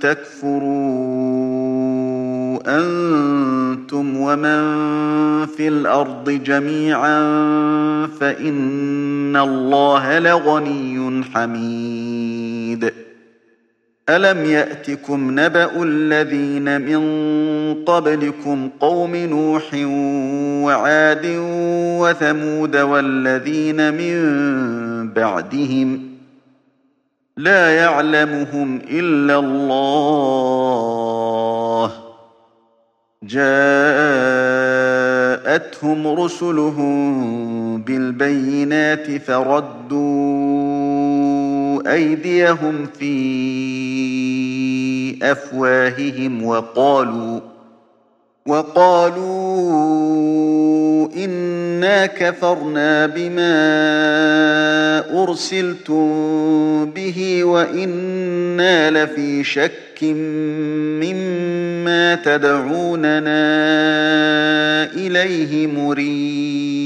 تكفروا أنتم ومن في الأرض جميعا فإن الله لغني حميد. ألم يأتكم نبأ الذين من قبلكم قوم نوح وعاد وثمود والذين من بعدهم ۖ لا يعلمهم إلا الله. جاءتهم رسلهم بالبينات فردوا أيديهم في أفواههم وقالوا وقالوا إنا كفرنا بما أرسلتم به وإنا لفي شك مما تدعوننا إليه مريب.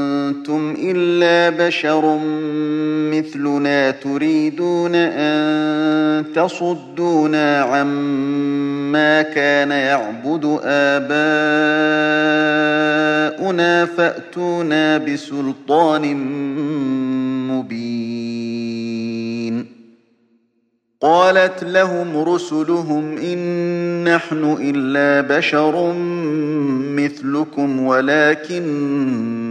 إلا بشر مثلنا تريدون أن تصدونا عما كان يعبد آباؤنا فأتونا بسلطان مبين. قالت لهم رسلهم إن نحن إلا بشر مثلكم ولكن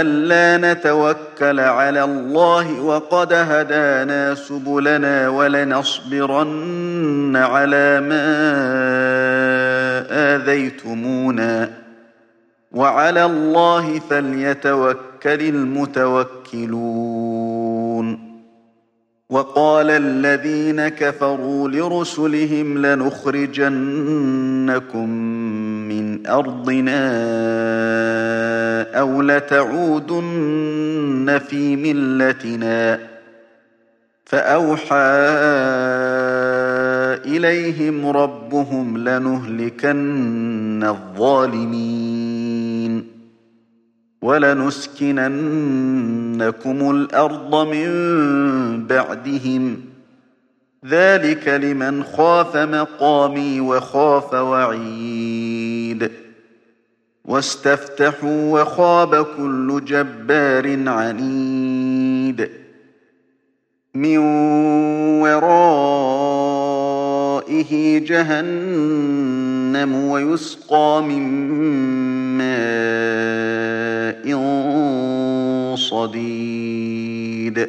ألا نتوكل على الله وقد هدانا سبلنا ولنصبرن على ما آذيتمونا. وعلى الله فليتوكل المتوكلون. وقال الذين كفروا لرسلهم لنخرجنكم أرضنا أو لتعودن في ملتنا فأوحى إليهم ربهم لنهلكن الظالمين ولنسكننكم الأرض من بعدهم ذلك لمن خاف مقامي وخاف وعيد واستفتحوا وخاب كل جبار عنيد. من ورائه جهنم ويسقى من ماء صديد.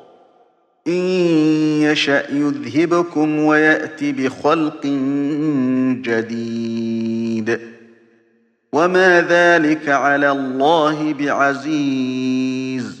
إن يشأ يذهبكم ويأت بخلق جديد. وما ذلك على الله بعزيز.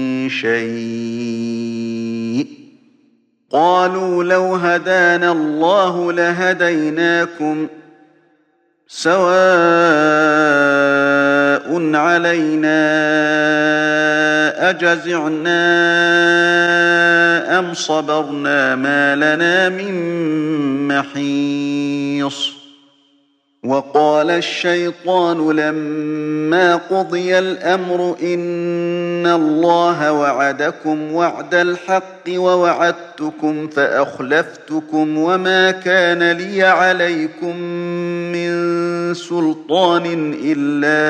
شيء. قالوا لو هدانا الله لهديناكم سواء علينا أجزعنا أم صبرنا ما لنا من محيص. وقال الشيطان لما قضي الأمر إن الله وعدكم وعد الحق ووعدتكم فأخلفتكم وما كان لي عليكم من سلطان إلا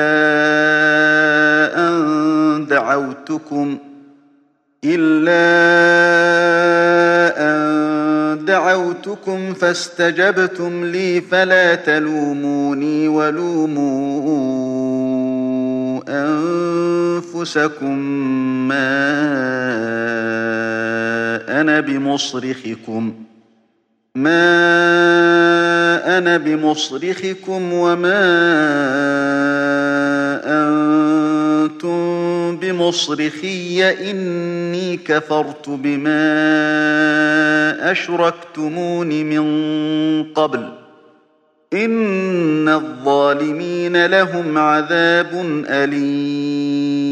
أن دعوتكم إلا أن دعوتكم فاستجبتم لي فلا تلوموني ولوموا أنفسكم ما أنا بمصرخكم ما أنا بمصرخكم وما أنتم بمصرخي إني كفرت بما أشركتمون من قبل. إن الظالمين لهم عذاب أليم.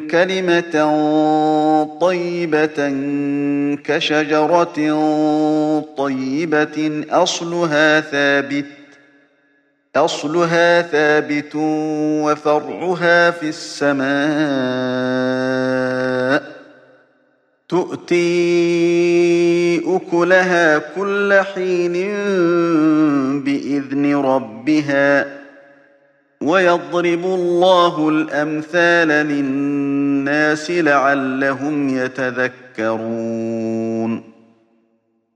كلمة طيبة كشجرة طيبة أصلها ثابت أصلها ثابت وفرعها في السماء. تؤتي أكلها كل حين بإذن ربها ويضرب الله الأمثال للناس لعلهم يتذكرون.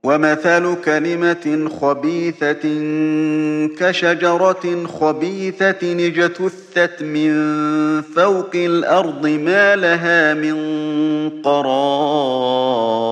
ومثل كلمة خبيثة كشجرة خبيثة اجتثت من فوق الأرض ما لها من قرار.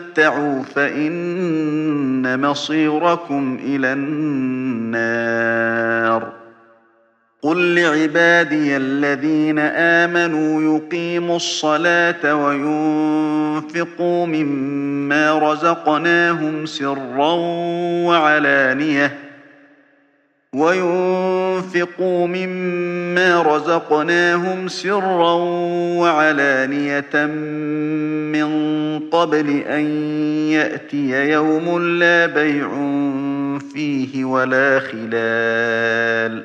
تمتعوا فإن مصيركم إلى النار قل لعبادي الذين آمنوا يقيموا الصلاة وينفقوا مما رزقناهم سرا وعلانيةً وينفقوا مما رزقناهم سرا وعلانية من قبل أن يأتي يوم لا بيع فيه ولا خلال.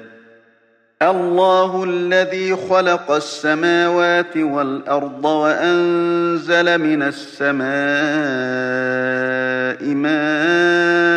الله الذي خلق السماوات والأرض وأنزل من السماء ماء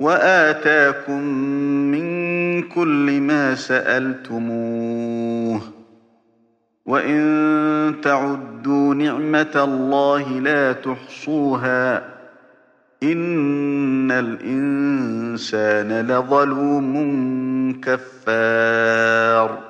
وآتاكم من كل ما سألتموه. وإن تعدوا نعمة الله لا تحصوها. إن الإنسان لظلوم كفار.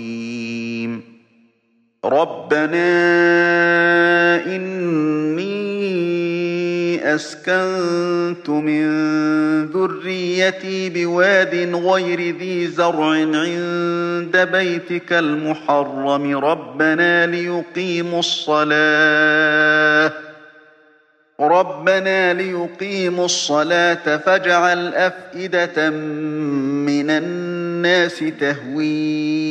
ربنا إني أسكنت من ذريتي بواد غير ذي زرع عند بيتك المحرم ربنا ليقيموا الصلاة ربنا ليقيموا الصلاة فاجعل أفئدة من الناس تهوي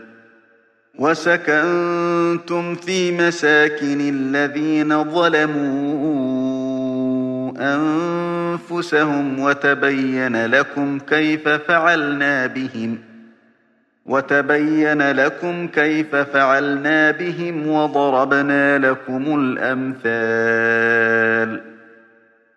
وسكنتم في مساكن الذين ظلموا أنفسهم وتبين لكم كيف فعلنا بهم وتبين لكم كيف فعلنا بهم وضربنا لكم الأمثال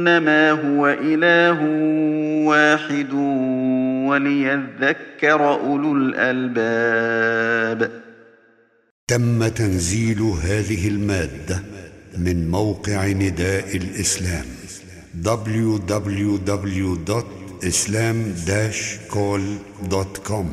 أنما هو إله واحد وليذكر أولو الألباب. تم تنزيل هذه المادة من موقع نداء الإسلام www.islam-call.com